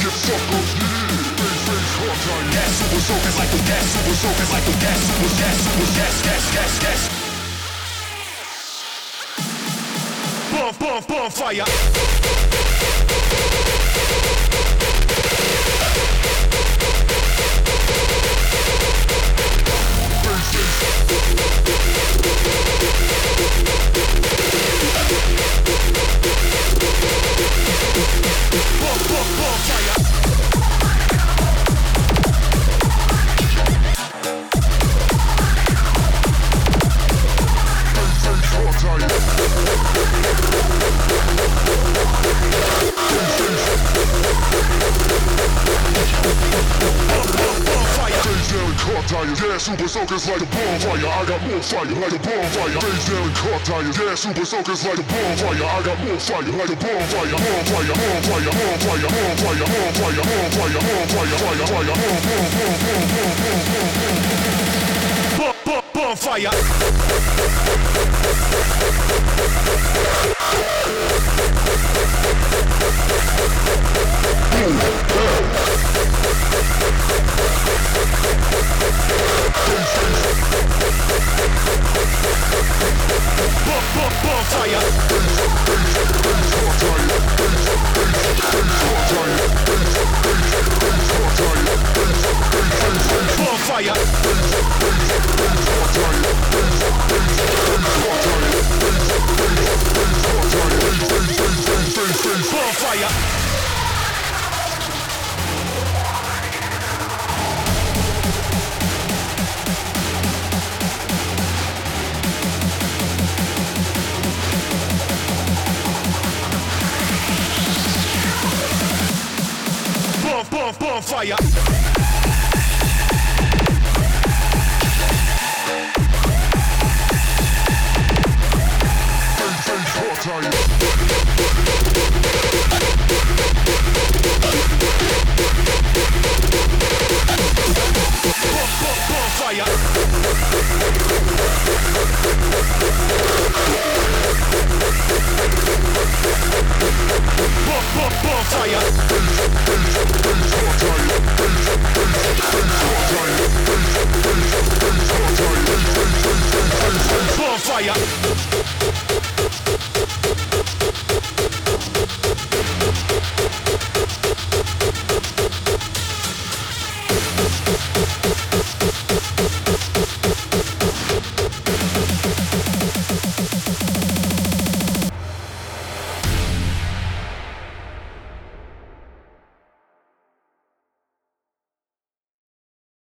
casket fucker. Face, face, hard time. Gas super soakers like the gas super soakers like the gas super gas super gas gas gas gas. Bomb, bomb, bonfire. Bomb, tires, yeah, super soakers like a bonfire. I got more fire, like a bonfire. Face down and car tires, yeah, super soakers like a bonfire. I got more fire, like a bonfire. Bonfire, bonfire, bonfire, bonfire, bonfire, bonfire, bonfire, fire, fire, bon, bon, bon, bon, bon, bon, bon. Bon- bon- Bonfire. Bon- bon- Bonfire. Bon- bon- Bonfire. Bonfire. Bon- bon- Bonfire. が